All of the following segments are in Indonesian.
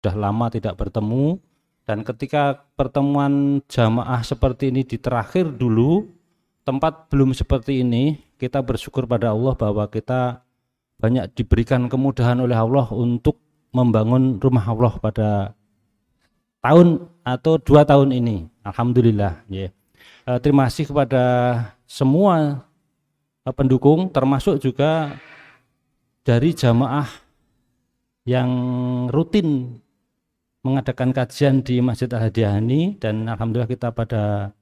sudah lama tidak bertemu dan ketika pertemuan jamaah seperti ini di terakhir dulu tempat belum seperti ini kita bersyukur pada Allah bahwa kita banyak diberikan kemudahan oleh Allah untuk membangun rumah Allah pada tahun atau dua tahun ini Alhamdulillah ya. Eh, terima kasih kepada semua eh, pendukung termasuk juga dari jamaah yang rutin mengadakan kajian di Masjid Al Hadiyani dan alhamdulillah kita pada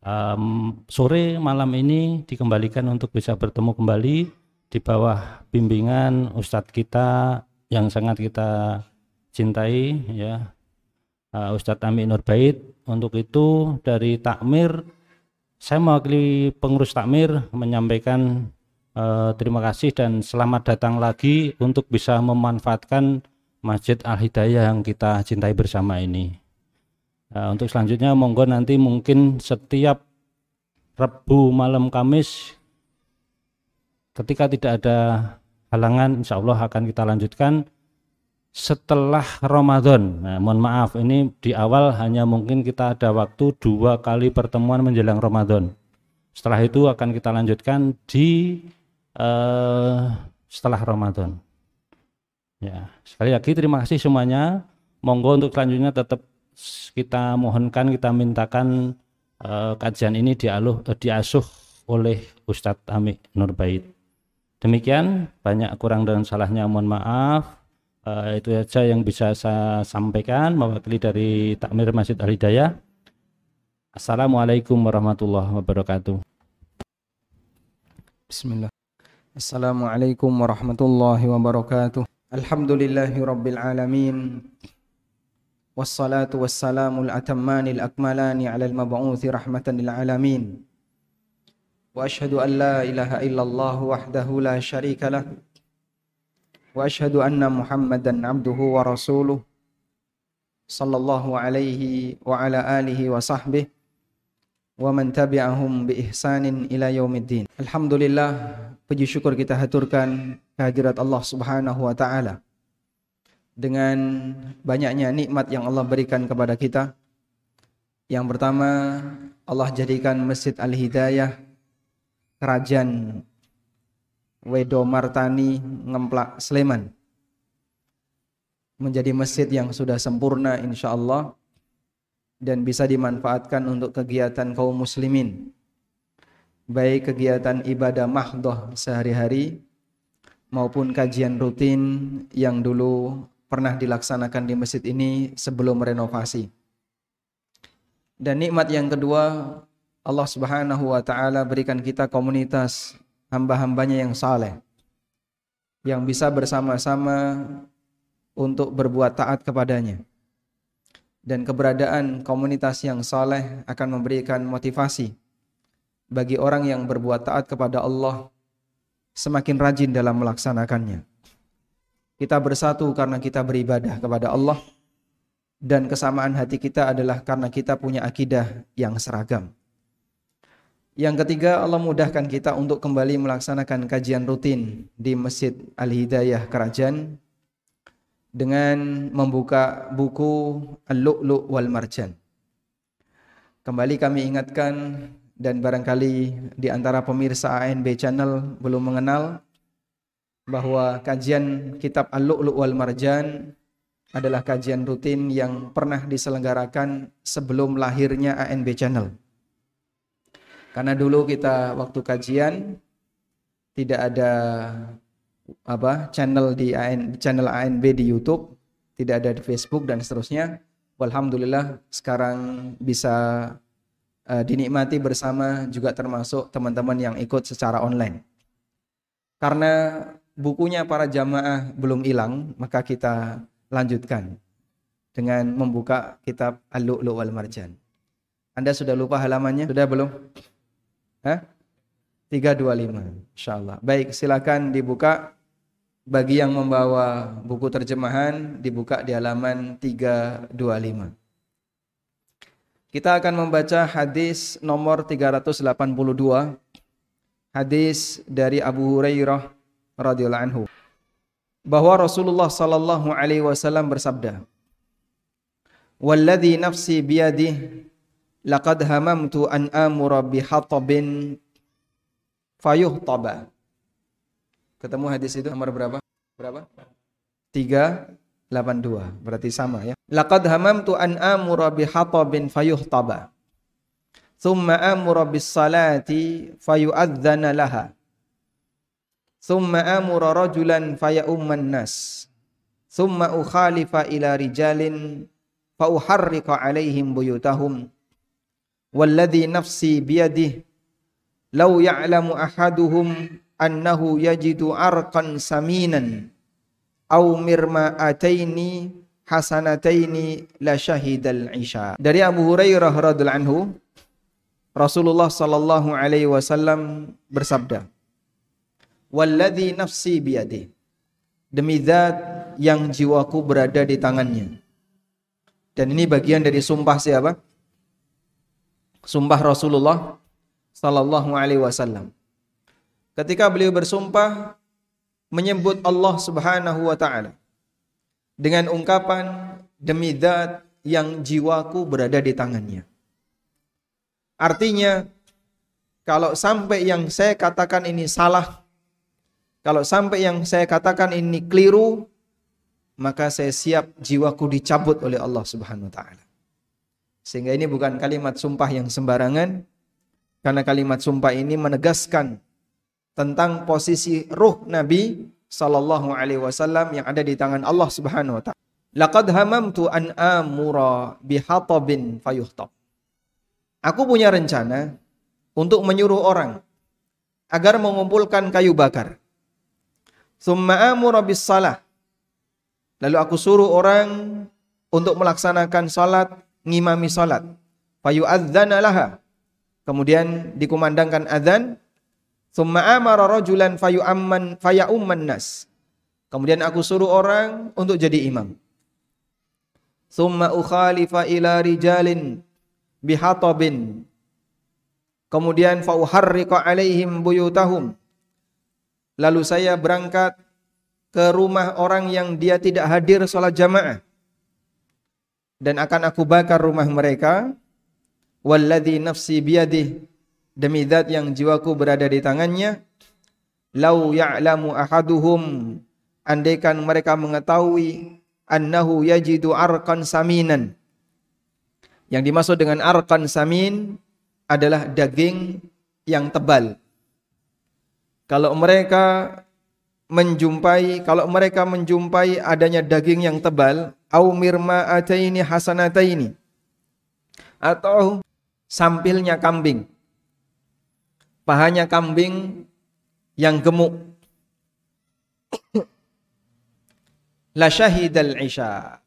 um, sore malam ini dikembalikan untuk bisa bertemu kembali di bawah bimbingan Ustadz kita yang sangat kita cintai ya. Uh, Ustadz Ami Nurbait untuk itu dari takmir saya mewakili pengurus takmir menyampaikan uh, terima kasih dan selamat datang lagi untuk bisa memanfaatkan Masjid Al Hidayah yang kita cintai bersama ini. Nah, untuk selanjutnya monggo nanti mungkin setiap Rebu malam Kamis ketika tidak ada halangan insya Allah akan kita lanjutkan setelah Ramadan. Nah, mohon maaf ini di awal hanya mungkin kita ada waktu dua kali pertemuan menjelang Ramadan. Setelah itu akan kita lanjutkan di uh, setelah Ramadan. Ya, sekali lagi terima kasih semuanya. Monggo untuk selanjutnya tetap kita mohonkan, kita mintakan uh, kajian ini dialuh, uh, diasuh oleh Ustadz Amik Nurbait. Demikian, banyak kurang dan salahnya mohon maaf. Uh, itu saja yang bisa saya sampaikan mewakili dari Takmir Masjid Al Hidayah. Assalamualaikum warahmatullahi wabarakatuh. Bismillah. Assalamualaikum warahmatullahi wabarakatuh. Alhamdulillahi Rabbil Alamin Wassalatu wassalamu al-atammani al-akmalani ala al-mab'uthi rahmatan lil alamin Wa ashhadu an la ilaha illallah wahdahu la sharika lah Wa ashhadu anna Muhammadan abduhu wa rasuluh Sallallahu alaihi wa ala wa man tabi'ahum bi ihsanin ila yaumiddin. Alhamdulillah, puji syukur kita haturkan kehadirat Allah Subhanahu wa taala. Dengan banyaknya nikmat yang Allah berikan kepada kita. Yang pertama, Allah jadikan Masjid Al-Hidayah kerajaan Wedo Martani Ngemplak Sleman menjadi masjid yang sudah sempurna insyaallah dan bisa dimanfaatkan untuk kegiatan kaum muslimin baik kegiatan ibadah mahdoh sehari-hari maupun kajian rutin yang dulu pernah dilaksanakan di masjid ini sebelum renovasi. Dan nikmat yang kedua, Allah Subhanahu wa taala berikan kita komunitas hamba-hambanya yang saleh yang bisa bersama-sama untuk berbuat taat kepadanya dan keberadaan komunitas yang saleh akan memberikan motivasi bagi orang yang berbuat taat kepada Allah semakin rajin dalam melaksanakannya. Kita bersatu karena kita beribadah kepada Allah dan kesamaan hati kita adalah karena kita punya akidah yang seragam. Yang ketiga, Allah mudahkan kita untuk kembali melaksanakan kajian rutin di Masjid Al-Hidayah Kerajaan dengan membuka buku Al-Lu'lu' wal Marjan. Kembali kami ingatkan dan barangkali di antara pemirsa ANB channel belum mengenal bahwa kajian kitab Al-Lu'lu' wal Marjan adalah kajian rutin yang pernah diselenggarakan sebelum lahirnya ANB channel. Karena dulu kita waktu kajian tidak ada apa channel di AN, channel ANB di YouTube, tidak ada di Facebook dan seterusnya. Alhamdulillah sekarang bisa uh, dinikmati bersama juga termasuk teman-teman yang ikut secara online. Karena bukunya para jamaah belum hilang, maka kita lanjutkan dengan membuka kitab Al-Lu'lu' wal Marjan. Anda sudah lupa halamannya? Sudah belum? Hah? 325 insyaallah. Baik, silakan dibuka bagi yang membawa buku terjemahan dibuka di halaman 325. Kita akan membaca hadis nomor 382 hadis dari Abu Hurairah radhiyallahu anhu bahwa Rasulullah sallallahu alaihi wasallam bersabda Walladhi nafsi biyadih laqad hamamtu an amura bihatabin fayuhtaba. Ketemu hadis itu nomor berapa? Berapa? 382. Berarti sama ya. Laqad hamamtu an amura bihatabin fayuhtaba. Thumma amura bis salati fayu'adzana laha. Thumma amura rajulan faya'umman nas. Thumma ukhalifa ila rijalin fa uharriqa alaihim buyutahum. Walladhi nafsi biyadih law ya'lamu ahaduhum annahu yajidu arqan saminan aw mirma'ataini hasanataini la syahidal isya. Dari Abu Hurairah radhiyallahu anhu Rasulullah sallallahu alaihi wasallam bersabda, "Walladzi nafsi biyadi." Demi zat yang jiwaku berada di tangannya. Dan ini bagian dari sumpah siapa? Sumpah Rasulullah sallallahu alaihi wasallam. Ketika beliau bersumpah menyebut Allah Subhanahu wa taala dengan ungkapan demi zat yang jiwaku berada di tangannya. Artinya kalau sampai yang saya katakan ini salah, kalau sampai yang saya katakan ini keliru, maka saya siap jiwaku dicabut oleh Allah Subhanahu wa taala. Sehingga ini bukan kalimat sumpah yang sembarangan karena kalimat sumpah ini menegaskan tentang posisi ruh Nabi sallallahu alaihi wasallam yang ada di tangan Allah Subhanahu wa taala. Laqad hamamtu an amura bihatabin fayuhtab. Aku punya rencana untuk menyuruh orang agar mengumpulkan kayu bakar. Summa amura bis. Lalu aku suruh orang untuk melaksanakan salat, ngimami salat. Fayu'adzana laha. Kemudian dikumandangkan adzan. Summa amara rajulan fayu'amman faya'umman nas. Kemudian aku suruh orang untuk jadi imam. Summa ukhalifa ila rijalin bihatabin. Kemudian fauharriqa alaihim buyutahum. Lalu saya berangkat ke rumah orang yang dia tidak hadir sholat jamaah. Dan akan aku bakar rumah mereka. Walladhi nafsi biyadih. Demi zat yang jiwaku berada di tangannya. Lau ya'lamu ahaduhum. Andaikan mereka mengetahui. Annahu yajidu arkan saminan yang dimaksud dengan arkan samin adalah daging yang tebal. Kalau mereka menjumpai kalau mereka menjumpai adanya daging yang tebal au mirma ataini hasanataini atau sampilnya kambing pahanya kambing yang gemuk la syahidal isya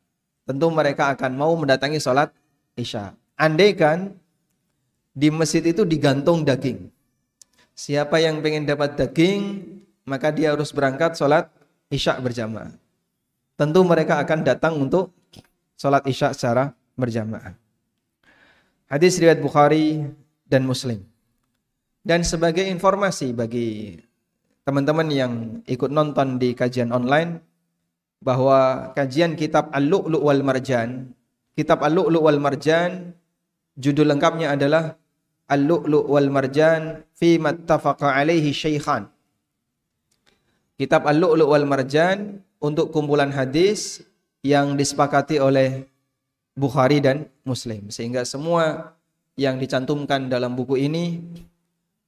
tentu mereka akan mau mendatangi salat Isya. Andaikan di masjid itu digantung daging. Siapa yang pengen dapat daging, maka dia harus berangkat sholat Isya berjamaah. Tentu mereka akan datang untuk sholat Isya secara berjamaah. Hadis riwayat Bukhari dan Muslim. Dan sebagai informasi bagi teman-teman yang ikut nonton di kajian online bahwa kajian kitab Al-Lu'lu' wal Marjan Kitab Al-Lu'lu' wal Marjan judul lengkapnya adalah Al-Lu'lu' wal Marjan fi mattafaqa alaihi syaikhan. Kitab Al-Lu'lu' wal Marjan untuk kumpulan hadis yang disepakati oleh Bukhari dan Muslim sehingga semua yang dicantumkan dalam buku ini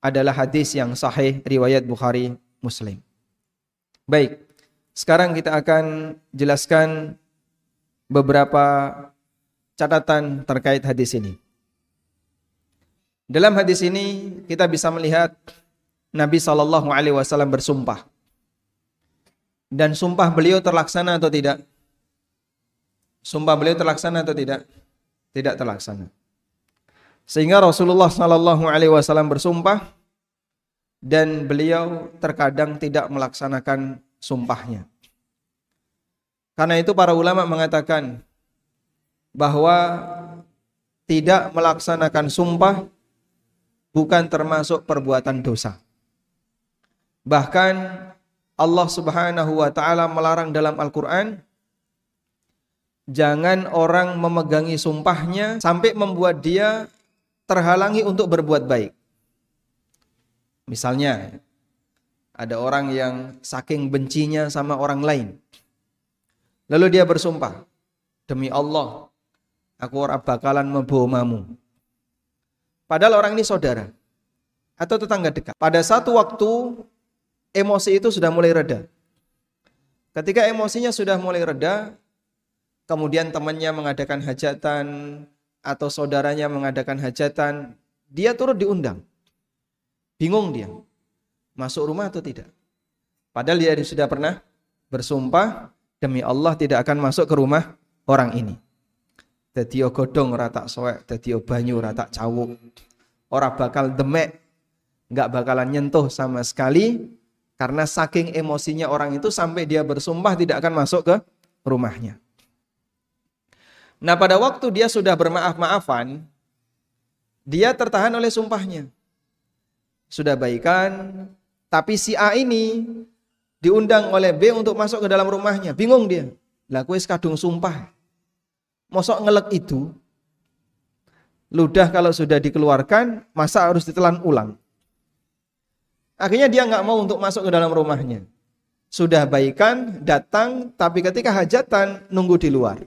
adalah hadis yang sahih riwayat Bukhari Muslim. Baik, sekarang kita akan jelaskan beberapa catatan terkait hadis ini. Dalam hadis ini kita bisa melihat Nabi Shallallahu Alaihi Wasallam bersumpah dan sumpah beliau terlaksana atau tidak? Sumpah beliau terlaksana atau tidak? Tidak terlaksana. Sehingga Rasulullah Shallallahu Alaihi Wasallam bersumpah dan beliau terkadang tidak melaksanakan sumpahnya. Karena itu para ulama mengatakan bahwa tidak melaksanakan sumpah bukan termasuk perbuatan dosa. Bahkan Allah Subhanahu wa taala melarang dalam Al-Qur'an Jangan orang memegangi sumpahnya sampai membuat dia terhalangi untuk berbuat baik. Misalnya, ada orang yang saking bencinya sama orang lain. Lalu dia bersumpah, demi Allah, aku ora bakalan mebomamu. Padahal orang ini saudara atau tetangga dekat. Pada satu waktu emosi itu sudah mulai reda. Ketika emosinya sudah mulai reda, kemudian temannya mengadakan hajatan atau saudaranya mengadakan hajatan, dia turut diundang. Bingung dia. Masuk rumah atau tidak? Padahal dia sudah pernah bersumpah demi Allah tidak akan masuk ke rumah orang ini. Dadi godong rata soek, dadi banyu rata cawuk. Orang bakal demek, nggak bakalan nyentuh sama sekali karena saking emosinya orang itu sampai dia bersumpah tidak akan masuk ke rumahnya. Nah pada waktu dia sudah bermaaf-maafan, dia tertahan oleh sumpahnya. Sudah baikan, tapi si A ini diundang oleh B untuk masuk ke dalam rumahnya. Bingung dia. Lah kue kadung sumpah. Mosok ngelek itu, ludah kalau sudah dikeluarkan, masa harus ditelan ulang. Akhirnya dia nggak mau untuk masuk ke dalam rumahnya. Sudah baikan, datang, tapi ketika hajatan nunggu di luar.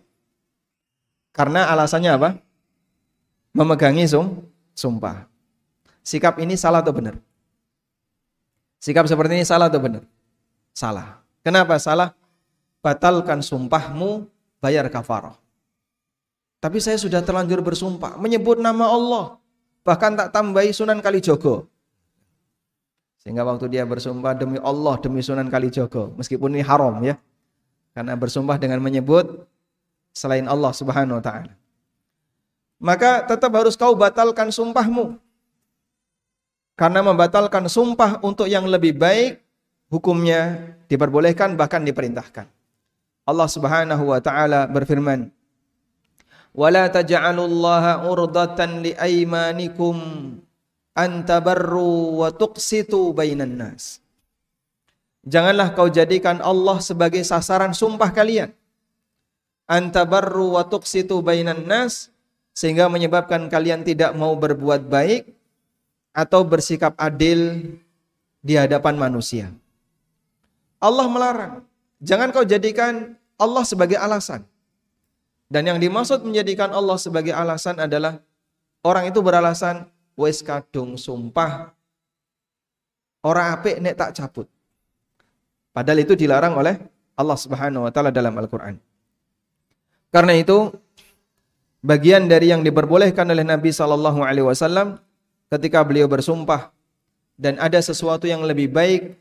Karena alasannya apa? Memegangi sum, sumpah. Sikap ini salah atau benar? Sikap seperti ini salah atau benar? Salah. Kenapa salah? Batalkan sumpahmu, bayar kafarah. Tapi saya sudah terlanjur bersumpah, menyebut nama Allah. Bahkan tak tambahi sunan Kalijogo. Sehingga waktu dia bersumpah demi Allah, demi sunan Kalijogo. Meskipun ini haram ya. Karena bersumpah dengan menyebut selain Allah Subhanahu wa taala. Maka tetap harus kau batalkan sumpahmu. Karena membatalkan sumpah untuk yang lebih baik hukumnya diperbolehkan bahkan diperintahkan. Allah Subhanahu wa taala berfirman, "Wala taj'alullaha urdatan liaymanikum an tabarru wa tuqsitu bainan nas." Janganlah kau jadikan Allah sebagai sasaran sumpah kalian antabarru wa tuqsitu bainan nas sehingga menyebabkan kalian tidak mau berbuat baik atau bersikap adil di hadapan manusia. Allah melarang. Jangan kau jadikan Allah sebagai alasan. Dan yang dimaksud menjadikan Allah sebagai alasan adalah orang itu beralasan wes kadung sumpah orang apik nek tak cabut. Padahal itu dilarang oleh Allah Subhanahu wa taala dalam Al-Qur'an. Karena itu bagian dari yang diperbolehkan oleh Nabi Shallallahu Alaihi Wasallam ketika beliau bersumpah dan ada sesuatu yang lebih baik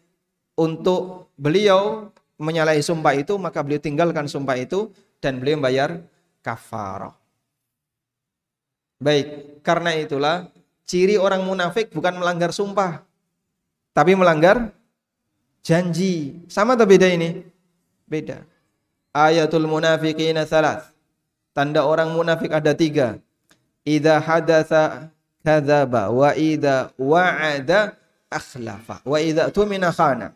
untuk beliau menyalahi sumpah itu maka beliau tinggalkan sumpah itu dan beliau bayar kafarah. Baik, karena itulah ciri orang munafik bukan melanggar sumpah, tapi melanggar janji. Sama atau beda ini? Beda. Ayatul munafiqina thalath. Tanda orang munafik ada tiga. Idza hadatha kadzaba wa idza wa'ada akhlafa wa idza tumina khana.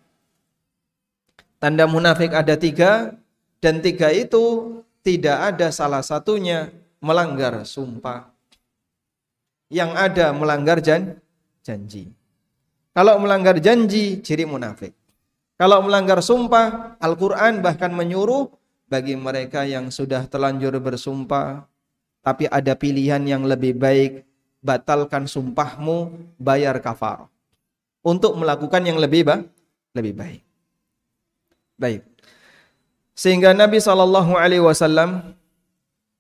Tanda munafik ada tiga dan tiga itu tidak ada salah satunya melanggar sumpah. Yang ada melanggar jan janji. Kalau melanggar janji, ciri munafik. Kalau melanggar sumpah, Al-Quran bahkan menyuruh bagi mereka yang sudah terlanjur bersumpah tapi ada pilihan yang lebih baik batalkan sumpahmu bayar kafar. Untuk melakukan yang lebih ba lebih baik. Baik. Sehingga Nabi Shallallahu Alaihi Wasallam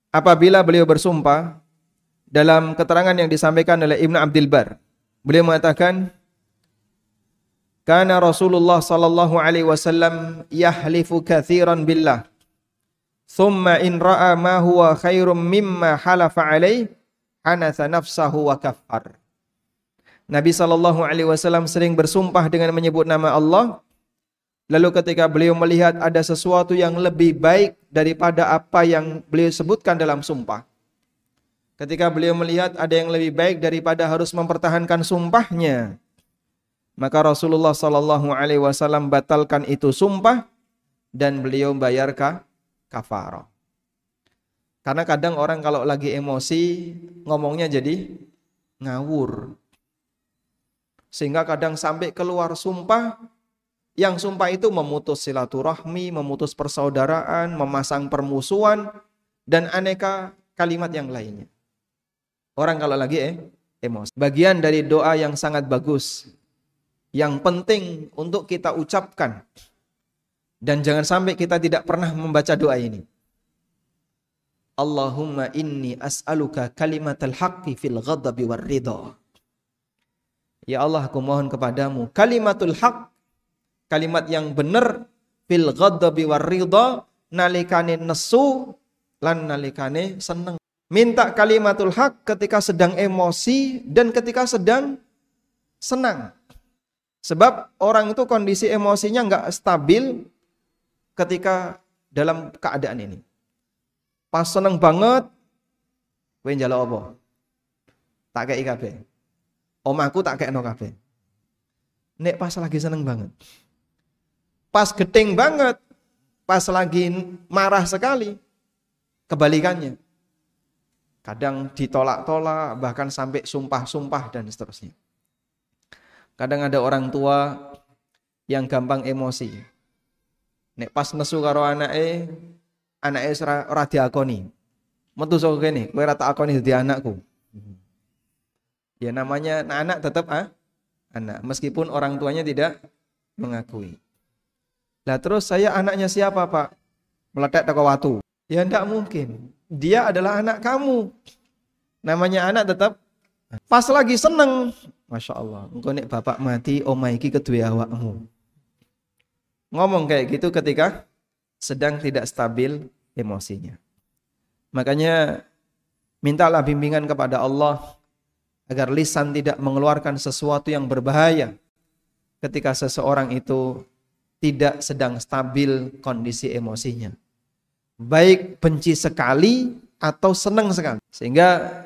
apabila beliau bersumpah dalam keterangan yang disampaikan oleh Ibnu Abdul Bar beliau mengatakan karena Rasulullah sallallahu alaihi wasallam yahlifu billah Thumma in ra'a ma huwa khairum mimma halafa alaih hanatha nafsahu wa kafar. Nabi sallallahu alaihi wasallam sering bersumpah dengan menyebut nama Allah. Lalu ketika beliau melihat ada sesuatu yang lebih baik daripada apa yang beliau sebutkan dalam sumpah. Ketika beliau melihat ada yang lebih baik daripada harus mempertahankan sumpahnya, maka Rasulullah sallallahu alaihi wasallam batalkan itu sumpah dan beliau bayar kafarah. Karena kadang orang kalau lagi emosi ngomongnya jadi ngawur. Sehingga kadang sampai keluar sumpah yang sumpah itu memutus silaturahmi, memutus persaudaraan, memasang permusuhan dan aneka kalimat yang lainnya. Orang kalau lagi eh, emosi. Bagian dari doa yang sangat bagus yang penting untuk kita ucapkan dan jangan sampai kita tidak pernah membaca doa ini. Allahumma inni as'aluka kalimatal haqqi fil ghadabi war ridha. Ya Allah, aku mohon kepadamu kalimatul haq, kalimat yang benar fil ghadabi war ridha, nalikane nesu lan nalikane seneng. Minta kalimatul haq ketika sedang emosi dan ketika sedang senang. Sebab orang itu kondisi emosinya nggak stabil ketika dalam keadaan ini. Pas seneng banget, kowe njaluk apa? Tak kei kabeh. Omahku tak no kabeh. Nek pas lagi seneng banget. Pas geting banget, pas lagi marah sekali, kebalikannya. Kadang ditolak-tolak, bahkan sampai sumpah-sumpah dan seterusnya. Kadang ada orang tua yang gampang emosi. Nek pas nesu karo anake, anaknya ora, ora diakoni. Metu saka kene, kowe ora tak akoni dadi anakku. Ya namanya nah anak tetap ah, anak meskipun orang tuanya tidak mengakui. Lah terus saya anaknya siapa, Pak? Meletek toko watu. Ya enggak mungkin. Dia adalah anak kamu. Namanya anak tetap pas lagi seneng. Masya Allah. Engkau nek bapak mati, omaiki kedua awakmu. Ngomong kayak gitu ketika sedang tidak stabil emosinya. Makanya mintalah bimbingan kepada Allah agar lisan tidak mengeluarkan sesuatu yang berbahaya ketika seseorang itu tidak sedang stabil kondisi emosinya. Baik benci sekali atau senang sekali. Sehingga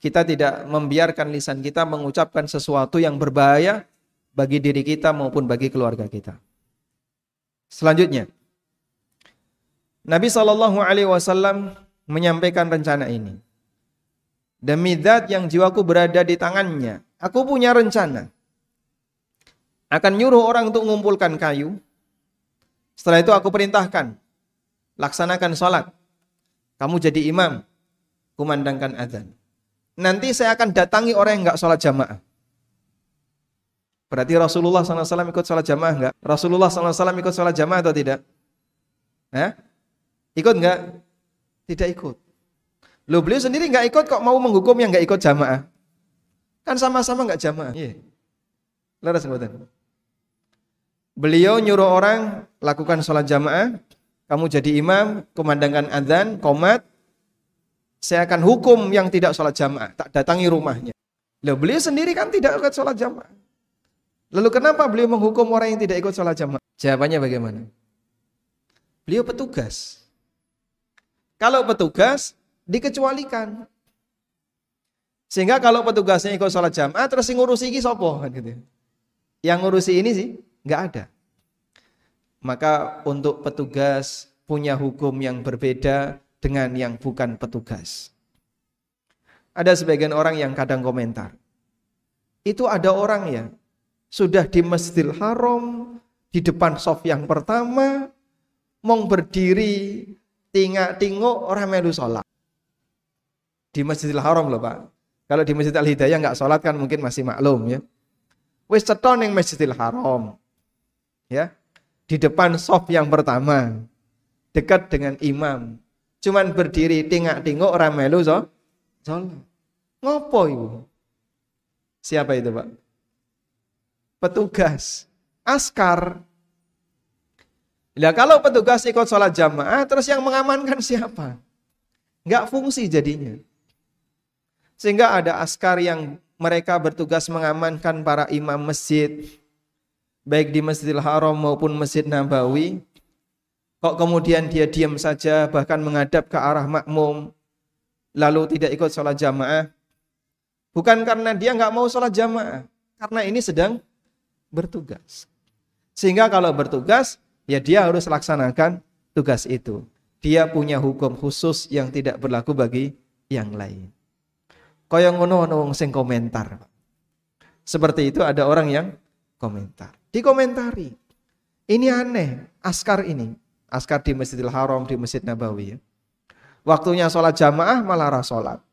kita tidak membiarkan lisan kita mengucapkan sesuatu yang berbahaya bagi diri kita maupun bagi keluarga kita. Selanjutnya, Nabi Shallallahu Alaihi Wasallam menyampaikan rencana ini. Demi zat yang jiwaku berada di tangannya, aku punya rencana. Akan nyuruh orang untuk mengumpulkan kayu. Setelah itu aku perintahkan, laksanakan sholat. Kamu jadi imam, kumandangkan azan. Nanti saya akan datangi orang yang nggak sholat jamaah. Berarti Rasulullah SAW ikut sholat jamaah enggak? Rasulullah SAW ikut sholat jamaah atau tidak? Eh? Ikut enggak? Tidak ikut. Lo beliau sendiri enggak ikut kok mau menghukum yang enggak ikut jamaah. Kan sama-sama enggak jamaah. Iya. Leras mboten. Beliau nyuruh orang lakukan sholat jamaah, kamu jadi imam, kumandangkan adzan, komat, saya akan hukum yang tidak sholat jamaah, tak datangi rumahnya. Loh, beliau sendiri kan tidak ikut sholat jamaah. Lalu kenapa beliau menghukum orang yang tidak ikut sholat jamaah? Jawabannya bagaimana? Beliau petugas. Kalau petugas dikecualikan. Sehingga kalau petugasnya ikut sholat jamaah terus ngurusi ini sopo gitu. Yang ngurusi ini sih nggak ada. Maka untuk petugas punya hukum yang berbeda dengan yang bukan petugas. Ada sebagian orang yang kadang komentar. Itu ada orang ya sudah di Masjidil Haram di depan sof yang pertama mong berdiri tinggal tinggo orang melu sholat. Di Masjidil Haram loh Pak. Kalau di Masjid Al Hidayah nggak sholat kan mungkin masih maklum ya. Wis ceton yang Masjidil Haram. Ya. Di depan sof yang pertama. Dekat dengan imam. Cuman berdiri tinggal tinggo orang melu sholat. Ngopo ibu? Siapa itu Pak? Petugas. Askar. Nah kalau petugas ikut sholat jamaah, terus yang mengamankan siapa? Nggak fungsi jadinya. Sehingga ada askar yang mereka bertugas mengamankan para imam masjid, baik di Masjidil Haram maupun Masjid Nabawi. Kok kemudian dia diam saja, bahkan menghadap ke arah makmum, lalu tidak ikut sholat jamaah. Bukan karena dia nggak mau sholat jamaah, karena ini sedang bertugas. Sehingga kalau bertugas, ya dia harus laksanakan tugas itu. dia punya hukum khusus yang tidak berlaku bagi yang lain. Kaya ngono ono wong sing komentar. Seperti itu ada orang yang komentar. Dikomentari. Ini aneh, askar ini. Askar di Masjidil Haram, di Masjid Nabawi ya. Waktunya sholat jamaah malah sholat.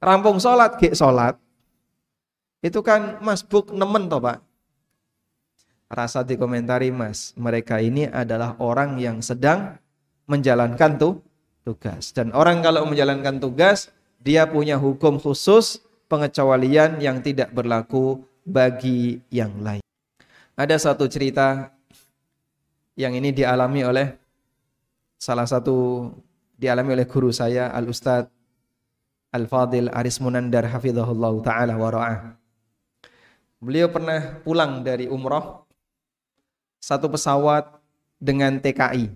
Rampung sholat, gek sholat. Itu kan masbuk nemen toh pak. Rasa dikomentari mas, mereka ini adalah orang yang sedang menjalankan tuh tugas. Dan orang kalau menjalankan tugas, dia punya hukum khusus pengecualian yang tidak berlaku bagi yang lain. Ada satu cerita yang ini dialami oleh salah satu dialami oleh guru saya Al Ustadz Al Fadil Aris Munandar taala wa Beliau pernah pulang dari umroh satu pesawat dengan TKI.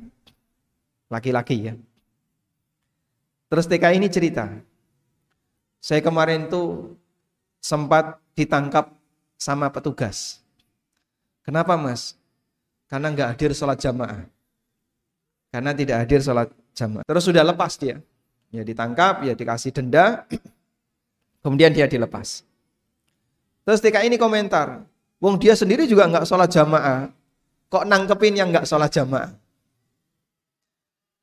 Laki-laki ya. Terus TKI ini cerita. Saya kemarin tuh sempat ditangkap sama petugas. Kenapa mas? Karena nggak hadir sholat jamaah. Karena tidak hadir sholat jamaah. Terus sudah lepas dia. Ya ditangkap, ya dikasih denda. Kemudian dia dilepas. Terus TKI ini komentar. Wong dia sendiri juga nggak sholat jamaah kok nangkepin yang nggak sholat jamaah?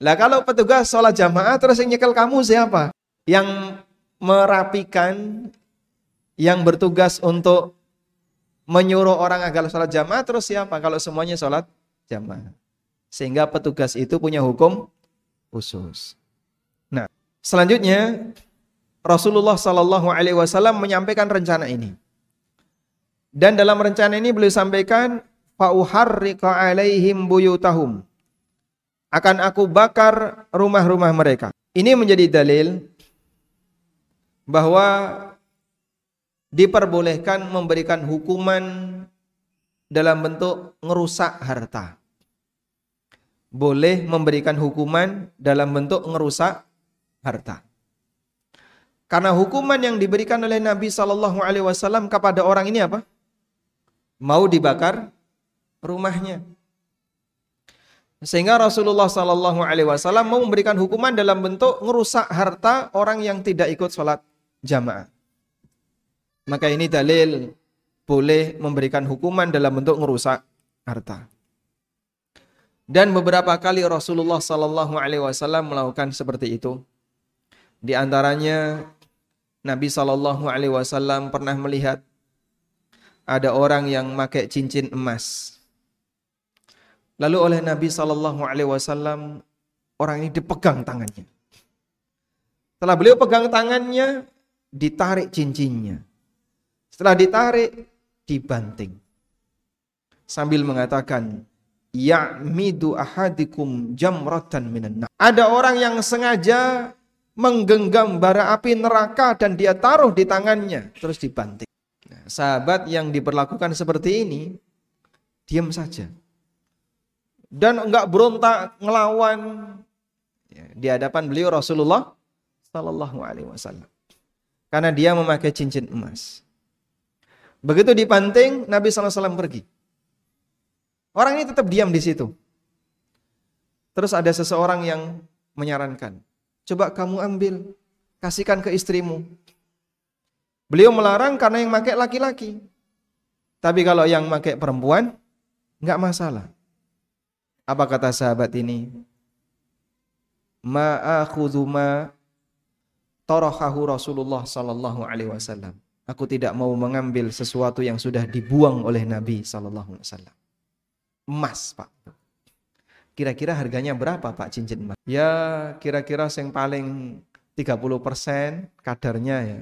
Lah kalau petugas sholat jamaah terus yang nyekel kamu siapa? Yang merapikan, yang bertugas untuk menyuruh orang agar sholat jamaah terus siapa? Kalau semuanya sholat jamaah. Sehingga petugas itu punya hukum khusus. Nah, selanjutnya Rasulullah Shallallahu Alaihi Wasallam menyampaikan rencana ini. Dan dalam rencana ini beliau sampaikan fauharriqa alaihim buyutahum. Akan aku bakar rumah-rumah mereka. Ini menjadi dalil bahwa diperbolehkan memberikan hukuman dalam bentuk ngerusak harta. Boleh memberikan hukuman dalam bentuk ngerusak harta. Karena hukuman yang diberikan oleh Nabi Shallallahu Alaihi Wasallam kepada orang ini apa? Mau dibakar rumahnya. Sehingga Rasulullah Sallallahu Alaihi Wasallam mau memberikan hukuman dalam bentuk merusak harta orang yang tidak ikut sholat jamaah. Maka ini dalil boleh memberikan hukuman dalam bentuk merusak harta. Dan beberapa kali Rasulullah Sallallahu Alaihi Wasallam melakukan seperti itu. Di antaranya Nabi Sallallahu Alaihi Wasallam pernah melihat ada orang yang pakai cincin emas Lalu oleh Nabi Shallallahu Alaihi Wasallam orang ini dipegang tangannya. Setelah beliau pegang tangannya, ditarik cincinnya. Setelah ditarik, dibanting. Sambil mengatakan, Ya'midu ahadikum jamratan minan Ada orang yang sengaja menggenggam bara api neraka dan dia taruh di tangannya, terus dibanting. Nah, sahabat yang diperlakukan seperti ini, diam saja dan enggak berontak ngelawan ya, di hadapan beliau Rasulullah Sallallahu Alaihi Wasallam karena dia memakai cincin emas. Begitu dipanting Nabi Wasallam pergi. Orang ini tetap diam di situ. Terus ada seseorang yang menyarankan, coba kamu ambil, kasihkan ke istrimu. Beliau melarang karena yang pakai laki-laki. Tapi kalau yang pakai perempuan, nggak masalah. Apa kata sahabat ini? Ma'akhudhu ma tarahahu Rasulullah sallallahu alaihi wasallam. Aku tidak mau mengambil sesuatu yang sudah dibuang oleh Nabi sallallahu alaihi wasallam. Emas, Pak. Kira-kira harganya berapa, Pak, cincin emas? Ya, kira-kira yang paling 30% kadarnya ya.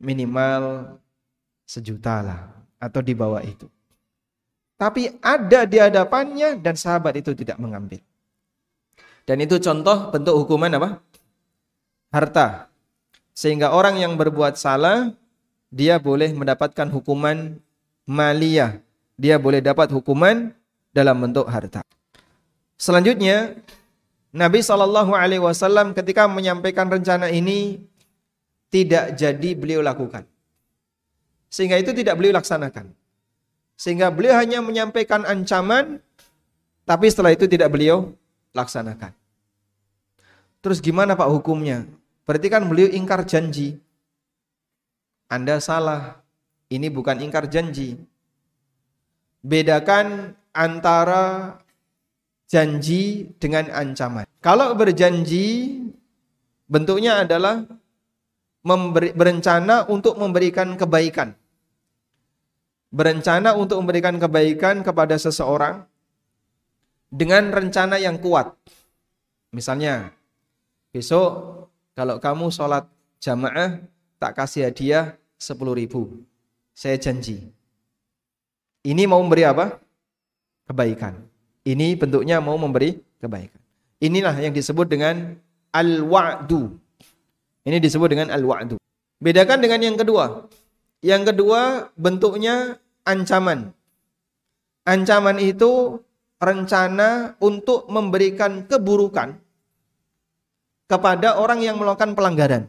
Minimal sejuta lah atau di bawah itu. Tapi ada di hadapannya dan sahabat itu tidak mengambil. Dan itu contoh bentuk hukuman apa? Harta. Sehingga orang yang berbuat salah, dia boleh mendapatkan hukuman maliyah. Dia boleh dapat hukuman dalam bentuk harta. Selanjutnya, Nabi Shallallahu Alaihi Wasallam ketika menyampaikan rencana ini tidak jadi beliau lakukan, sehingga itu tidak beliau laksanakan. Sehingga beliau hanya menyampaikan ancaman, tapi setelah itu tidak beliau laksanakan. Terus gimana Pak hukumnya? Berarti kan beliau ingkar janji. Anda salah. Ini bukan ingkar janji. Bedakan antara janji dengan ancaman. Kalau berjanji bentuknya adalah berencana untuk memberikan kebaikan. Berencana untuk memberikan kebaikan kepada seseorang dengan rencana yang kuat. Misalnya, besok kalau kamu sholat jamaah tak kasih hadiah 10 ribu. Saya janji. Ini mau memberi apa? Kebaikan. Ini bentuknya mau memberi kebaikan. Inilah yang disebut dengan al-wa'du. Ini disebut dengan al-wa'du. Bedakan dengan yang kedua. Yang kedua bentuknya ancaman. Ancaman itu rencana untuk memberikan keburukan kepada orang yang melakukan pelanggaran.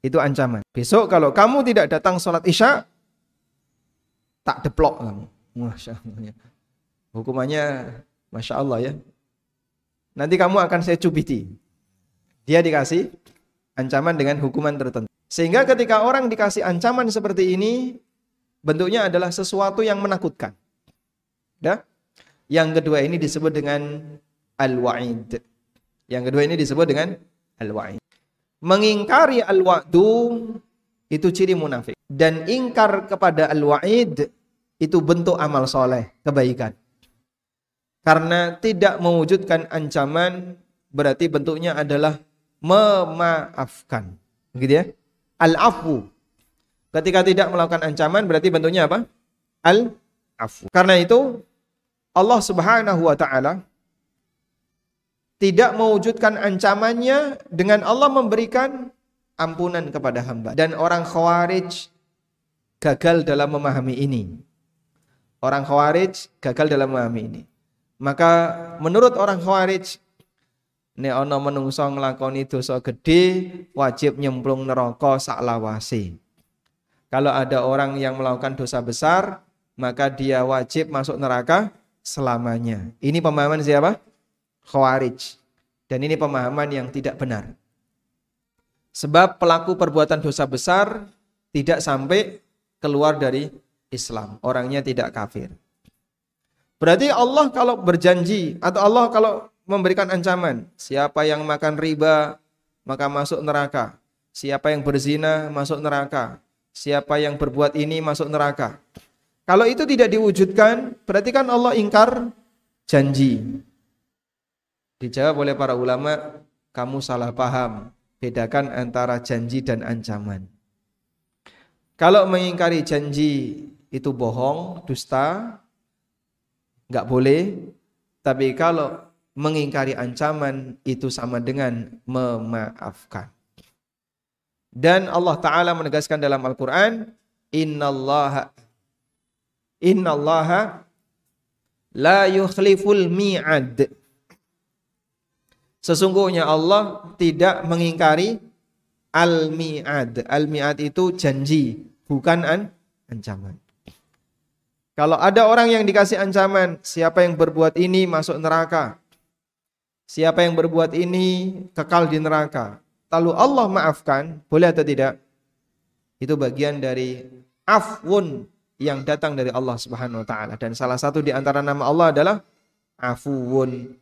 Itu ancaman. Besok kalau kamu tidak datang sholat isya, tak deplok kamu. Masya Allah. Ya. Hukumannya Masya Allah ya. Nanti kamu akan saya cubiti. Dia dikasih ancaman dengan hukuman tertentu. Sehingga ketika orang dikasih ancaman seperti ini, bentuknya adalah sesuatu yang menakutkan. Ya? Yang kedua ini disebut dengan al-wa'id. Yang kedua ini disebut dengan al-wa'id. Mengingkari al-wa'du itu ciri munafik. Dan ingkar kepada al-wa'id itu bentuk amal soleh, kebaikan. Karena tidak mewujudkan ancaman berarti bentuknya adalah memaafkan. Begitu ya? Al-afu. Ketika tidak melakukan ancaman berarti bentuknya apa? Al-afu. Karena itu Allah Subhanahu wa taala tidak mewujudkan ancamannya dengan Allah memberikan ampunan kepada hamba. Dan orang Khawarij gagal dalam memahami ini. Orang Khawarij gagal dalam memahami ini. Maka menurut orang Khawarij nek ana menungso nglakoni dosa gede wajib nyemplung neraka sak lawase. Kalau ada orang yang melakukan dosa besar, maka dia wajib masuk neraka selamanya. Ini pemahaman siapa? Khawarij. Dan ini pemahaman yang tidak benar. Sebab pelaku perbuatan dosa besar tidak sampai keluar dari Islam. Orangnya tidak kafir. Berarti Allah kalau berjanji atau Allah kalau memberikan ancaman, siapa yang makan riba maka masuk neraka. Siapa yang berzina masuk neraka. Siapa yang berbuat ini masuk neraka. Kalau itu tidak diwujudkan, berarti kan Allah ingkar janji. Dijawab oleh para ulama, kamu salah paham. Bedakan antara janji dan ancaman. Kalau mengingkari janji itu bohong, dusta, nggak boleh. Tapi kalau mengingkari ancaman itu sama dengan memaafkan. Dan Allah Ta'ala menegaskan dalam Al-Quran, Innallaha Innallaha la yukhliful mi'ad. Sesungguhnya Allah tidak mengingkari al-mi'ad. Al-mi'ad itu janji, bukan an ancaman. Kalau ada orang yang dikasih ancaman, siapa yang berbuat ini masuk neraka. Siapa yang berbuat ini kekal di neraka. Lalu Allah maafkan, boleh atau tidak? Itu bagian dari afwun yang datang dari Allah Subhanahu wa taala dan salah satu di antara nama Allah adalah Afuwun.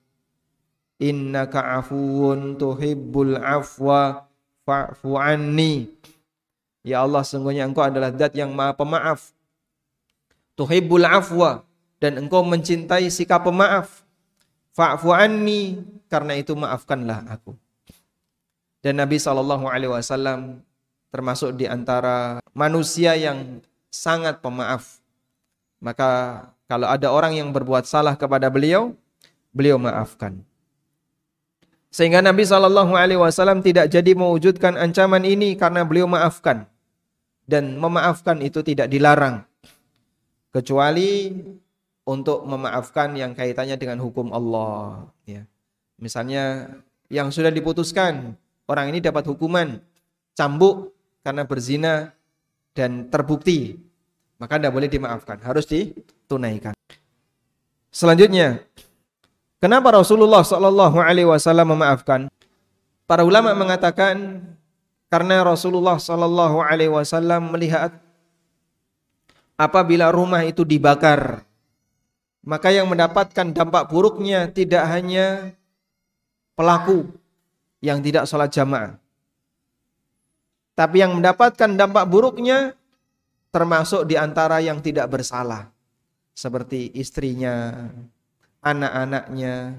Innaka afuwun tuhibbul afwa fa'fu anni. Ya Allah, sungguhnya Engkau adalah zat yang Maha Pemaaf. Tuhibbul afwa dan Engkau mencintai sikap pemaaf. Fa'fu anni karena itu maafkanlah aku. Dan Nabi Shallallahu alaihi wasallam termasuk di antara manusia yang sangat pemaaf. Maka kalau ada orang yang berbuat salah kepada beliau, beliau maafkan. Sehingga Nabi Shallallahu Alaihi Wasallam tidak jadi mewujudkan ancaman ini karena beliau maafkan dan memaafkan itu tidak dilarang kecuali untuk memaafkan yang kaitannya dengan hukum Allah. Ya. Misalnya yang sudah diputuskan orang ini dapat hukuman cambuk karena berzina dan terbukti maka tidak boleh dimaafkan, harus ditunaikan. Selanjutnya, kenapa Rasulullah Shallallahu Alaihi Wasallam memaafkan? Para ulama mengatakan karena Rasulullah Shallallahu Alaihi Wasallam melihat apabila rumah itu dibakar, maka yang mendapatkan dampak buruknya tidak hanya pelaku yang tidak sholat jamaah, tapi yang mendapatkan dampak buruknya termasuk di antara yang tidak bersalah, seperti istrinya, anak-anaknya,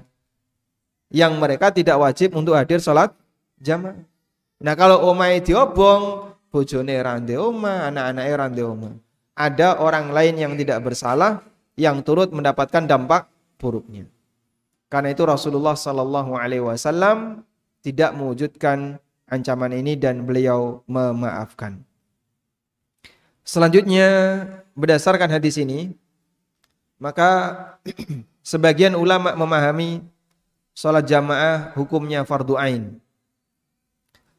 yang mereka tidak wajib untuk hadir sholat jamaah. Nah kalau omai diobong, bojone rande oma, anak-anaknya rande oma. Ada orang lain yang tidak bersalah yang turut mendapatkan dampak buruknya. Karena itu Rasulullah Shallallahu Alaihi Wasallam tidak mewujudkan ancaman ini dan beliau memaafkan. Selanjutnya berdasarkan hadis ini, maka sebagian ulama memahami sholat jamaah hukumnya fardu ain.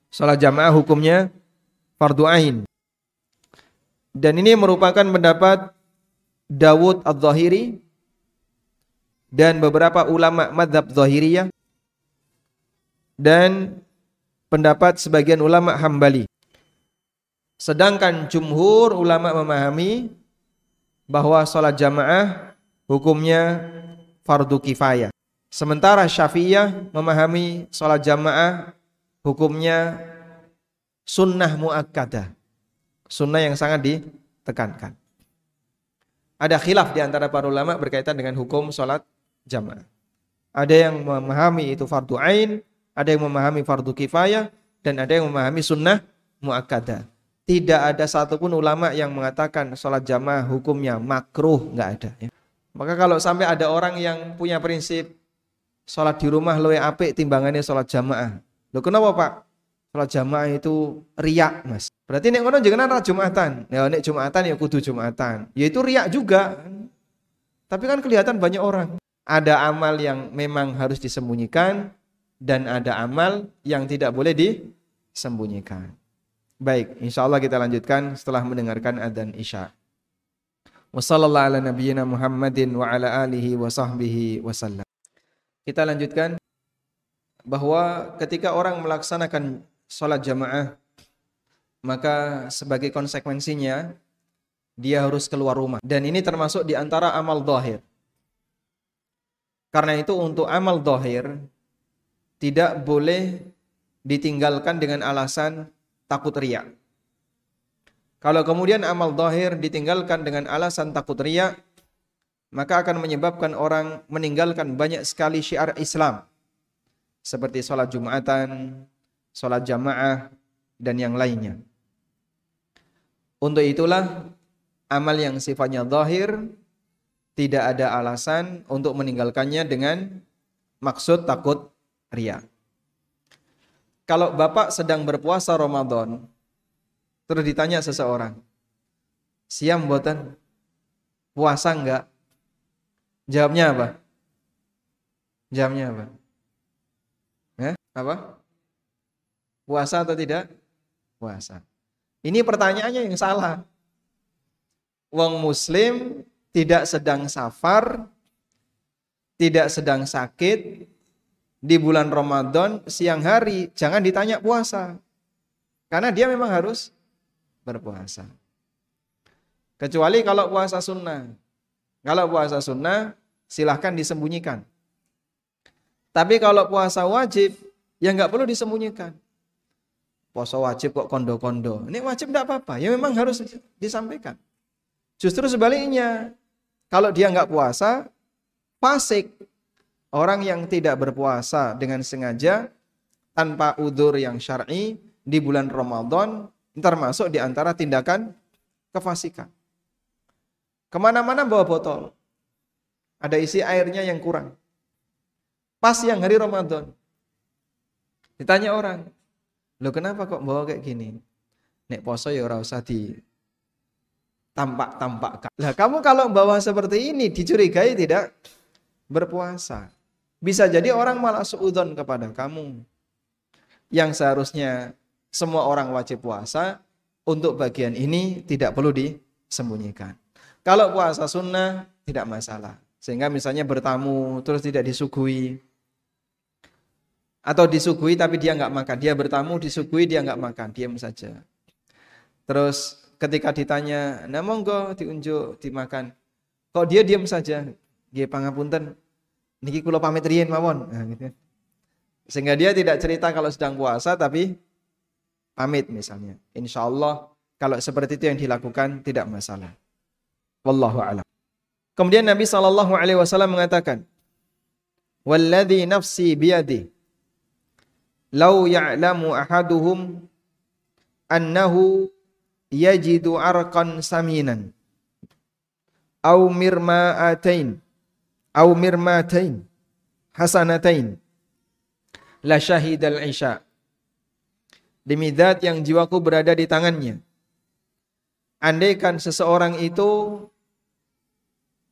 Sholat jamaah hukumnya fardu ain. Dan ini merupakan pendapat Dawud Al-Zahiri dan beberapa ulama madhab Zahiriyah dan pendapat sebagian ulama Hambali. Sedangkan jumhur ulama memahami bahwa sholat jamaah hukumnya fardu kifayah. Sementara Syafi'iyah memahami sholat jamaah hukumnya sunnah muakkadah. Sunnah yang sangat ditekankan. Ada khilaf di antara para ulama berkaitan dengan hukum sholat jamaah. Ada yang memahami itu fardu ain, ada yang memahami fardu kifayah, dan ada yang memahami sunnah muakkadah. Tidak ada satupun ulama yang mengatakan sholat jamaah hukumnya makruh, nggak ada. Ya. Maka kalau sampai ada orang yang punya prinsip sholat di rumah lebih apik timbangannya sholat jamaah, Loh kenapa Pak? Salat jamaah itu riak, Mas. Berarti nek ngono jangan ra Jumatan. Ya nek Jumatan ya kudu Jumatan. Ya itu riak juga. Tapi kan kelihatan banyak orang. Ada amal yang memang harus disembunyikan dan ada amal yang tidak boleh disembunyikan. Baik, insya Allah kita lanjutkan setelah mendengarkan adzan Isya. Wassalamualaikum warahmatullahi wabarakatuh. Kita lanjutkan bahwa ketika orang melaksanakan sholat jamaah maka sebagai konsekuensinya dia harus keluar rumah dan ini termasuk di antara amal dohir karena itu untuk amal dohir tidak boleh ditinggalkan dengan alasan takut riak kalau kemudian amal dohir ditinggalkan dengan alasan takut riak maka akan menyebabkan orang meninggalkan banyak sekali syiar Islam seperti sholat Jumatan, sholat jamaah, dan yang lainnya. Untuk itulah amal yang sifatnya zahir tidak ada alasan untuk meninggalkannya dengan maksud takut ria. Kalau bapak sedang berpuasa Ramadan, terus ditanya seseorang, siam buatan puasa enggak? Jawabnya apa? Jawabnya apa? Apa? Puasa atau tidak? Puasa. Ini pertanyaannya yang salah. Wong muslim tidak sedang safar, tidak sedang sakit, di bulan Ramadan siang hari jangan ditanya puasa. Karena dia memang harus berpuasa. Kecuali kalau puasa sunnah. Kalau puasa sunnah silahkan disembunyikan. Tapi kalau puasa wajib yang nggak perlu disembunyikan. Puasa wajib kok kondo-kondo. Ini wajib enggak apa-apa. Ya memang harus disampaikan. Justru sebaliknya, kalau dia nggak puasa, fasik. Orang yang tidak berpuasa dengan sengaja tanpa udur yang syar'i di bulan Ramadan termasuk di antara tindakan kefasikan. Ke mana-mana bawa botol. Ada isi airnya yang kurang. Pas yang hari Ramadan. Ditanya orang, lo kenapa kok bawa kayak gini? Nek poso ya ora usah di tampak-tampak. Lah kamu kalau bawa seperti ini dicurigai tidak berpuasa. Bisa jadi orang malah suudon kepada kamu. Yang seharusnya semua orang wajib puasa, untuk bagian ini tidak perlu disembunyikan. Kalau puasa sunnah tidak masalah. Sehingga misalnya bertamu terus tidak disuguhi Atau disuguhi tapi dia nggak makan. Dia bertamu disuguhi dia nggak makan, diam saja. Terus ketika ditanya, "Nah monggo diunjuk dimakan." Kok dia diam saja? Nggih pangapunten. Niki kula pamit riyin mawon. Nah, gitu. Sehingga dia tidak cerita kalau sedang puasa tapi pamit misalnya. Insya Allah kalau seperti itu yang dilakukan tidak masalah. Wallahu a'lam. Kemudian Nabi Shallallahu Alaihi Wasallam mengatakan, "Walladhi nafsi biyadi, lau ya'lamu ahaduhum annahu yajidu arqan saminan, au mirma'atain, au mirmatain, hasanatain, la syahidal isya." Demi zat yang jiwaku berada di tangannya. Andaikan seseorang itu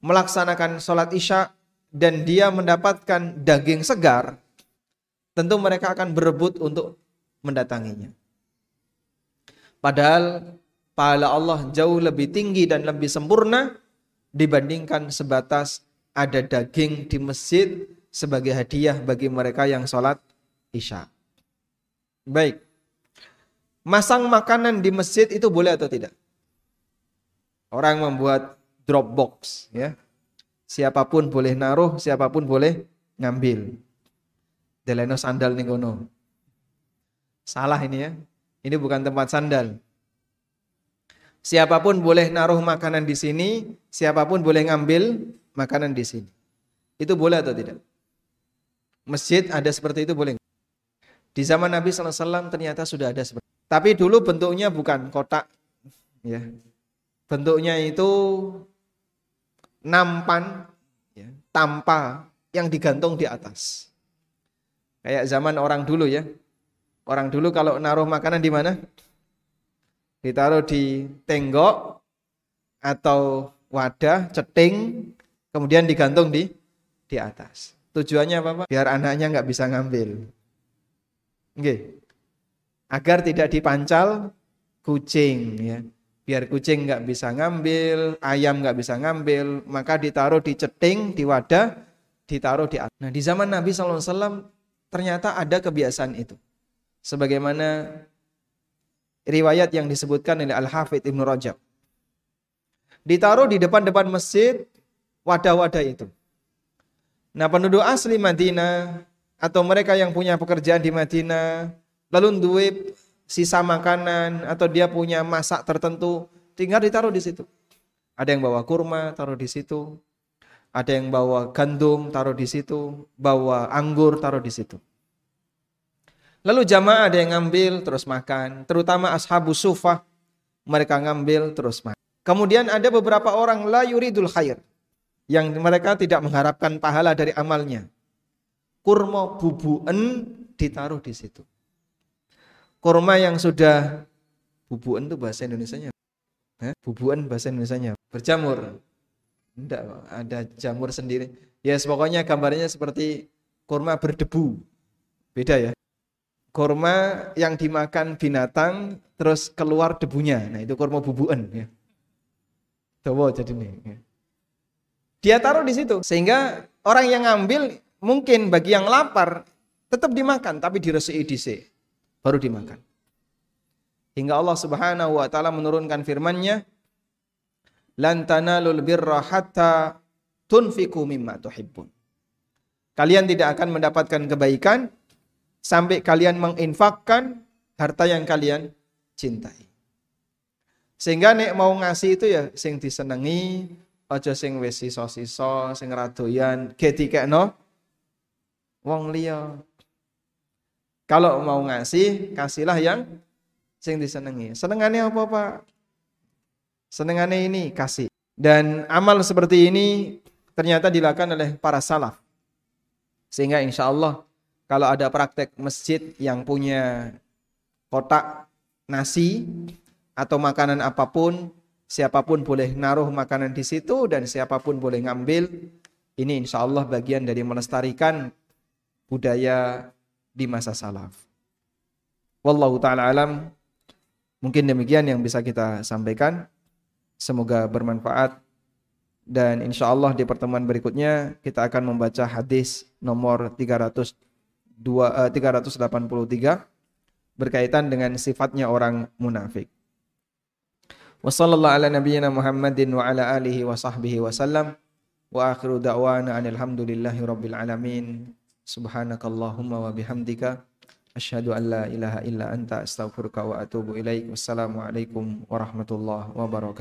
melaksanakan sholat isya dan dia mendapatkan daging segar, tentu mereka akan berebut untuk mendatanginya. Padahal pahala Allah jauh lebih tinggi dan lebih sempurna dibandingkan sebatas ada daging di masjid sebagai hadiah bagi mereka yang sholat isya. Baik. Masang makanan di masjid itu boleh atau tidak? Orang membuat Dropbox ya. Siapa pun boleh naruh, siapa pun boleh ngambil. Deleno sandal nih. Salah ini ya. Ini bukan tempat sandal. Siapa pun boleh naruh makanan di sini, siapa pun boleh ngambil makanan di sini. Itu boleh atau tidak? Masjid ada seperti itu boleh? Di zaman Nabi SAW ternyata sudah ada seperti itu. Tapi dulu bentuknya bukan kotak, ya. Bentuknya itu nampan, ya, tampa yang digantung di atas. Kayak zaman orang dulu ya. Orang dulu kalau naruh makanan di mana? Ditaruh di tenggok atau wadah, ceting, kemudian digantung di di atas. Tujuannya apa, Pak? Biar anaknya nggak bisa ngambil. Oke. Agar tidak dipancal kucing ya biar kucing nggak bisa ngambil, ayam nggak bisa ngambil, maka ditaruh di ceting, di wadah, ditaruh di atas. Nah di zaman Nabi SAW ternyata ada kebiasaan itu. Sebagaimana riwayat yang disebutkan oleh Al-Hafidh Ibnu Rajab. Ditaruh di depan-depan masjid wadah-wadah itu. Nah penduduk asli Madinah atau mereka yang punya pekerjaan di Madinah lalu duit sisa makanan atau dia punya masak tertentu, tinggal ditaruh di situ. Ada yang bawa kurma, taruh di situ. Ada yang bawa gandum, taruh di situ. Bawa anggur, taruh di situ. Lalu jamaah ada yang ngambil terus makan, terutama ashabu sufah, mereka ngambil terus makan. Kemudian ada beberapa orang la yuridul khair yang mereka tidak mengharapkan pahala dari amalnya. Kurma bubuen ditaruh di situ kurma yang sudah bubuan itu bahasa Indonesia-nya. Hah? Bubuan bahasa Indonesia-nya. Berjamur. Enggak, ada jamur sendiri. Ya, yes, pokoknya gambarnya seperti kurma berdebu. Beda ya. Kurma yang dimakan binatang terus keluar debunya. Nah, itu kurma bubuan ya. Coba jadi nih. Ya. Dia taruh di situ sehingga orang yang ngambil mungkin bagi yang lapar tetap dimakan tapi diresiki dhisik baru dimakan. Hingga Allah Subhanahu wa taala menurunkan firman-Nya, "Lan tanalul birra hatta tunfiqu mimma tuhibbun." Kalian tidak akan mendapatkan kebaikan sampai kalian menginfakkan harta yang kalian cintai. Sehingga nek mau ngasih itu ya sing disenengi, aja sing wis sisa-sisa, sing radoyan, getikekno wong liya. Kalau mau ngasih, kasihlah yang sing disenengi. Senengannya apa Pak? Senengannya ini kasih. Dan amal seperti ini ternyata dilakukan oleh para salaf. Sehingga insya Allah kalau ada praktek masjid yang punya kotak nasi atau makanan apa pun, siapa pun boleh naruh makanan di situ dan siapa pun boleh ngambil. Ini insya Allah bagian dari melestarikan budaya di masa salaf. Wallahu taala alam. Mungkin demikian yang bisa kita sampaikan. Semoga bermanfaat dan insya Allah di pertemuan berikutnya kita akan membaca hadis nomor 328 2 uh, 383 berkaitan dengan sifatnya orang munafik. Ala nabiyyina Muhammadin wa ala alihi wa sahbihi wasallam. Wa akhiru da'wana rabbil alamin. Subhanakallahumma wa bihamdika. Asyhadu an la ilaha illa anta astaghfiruka wa atubu ilaik. Wassalamualaikum warahmatullahi wabarakatuh.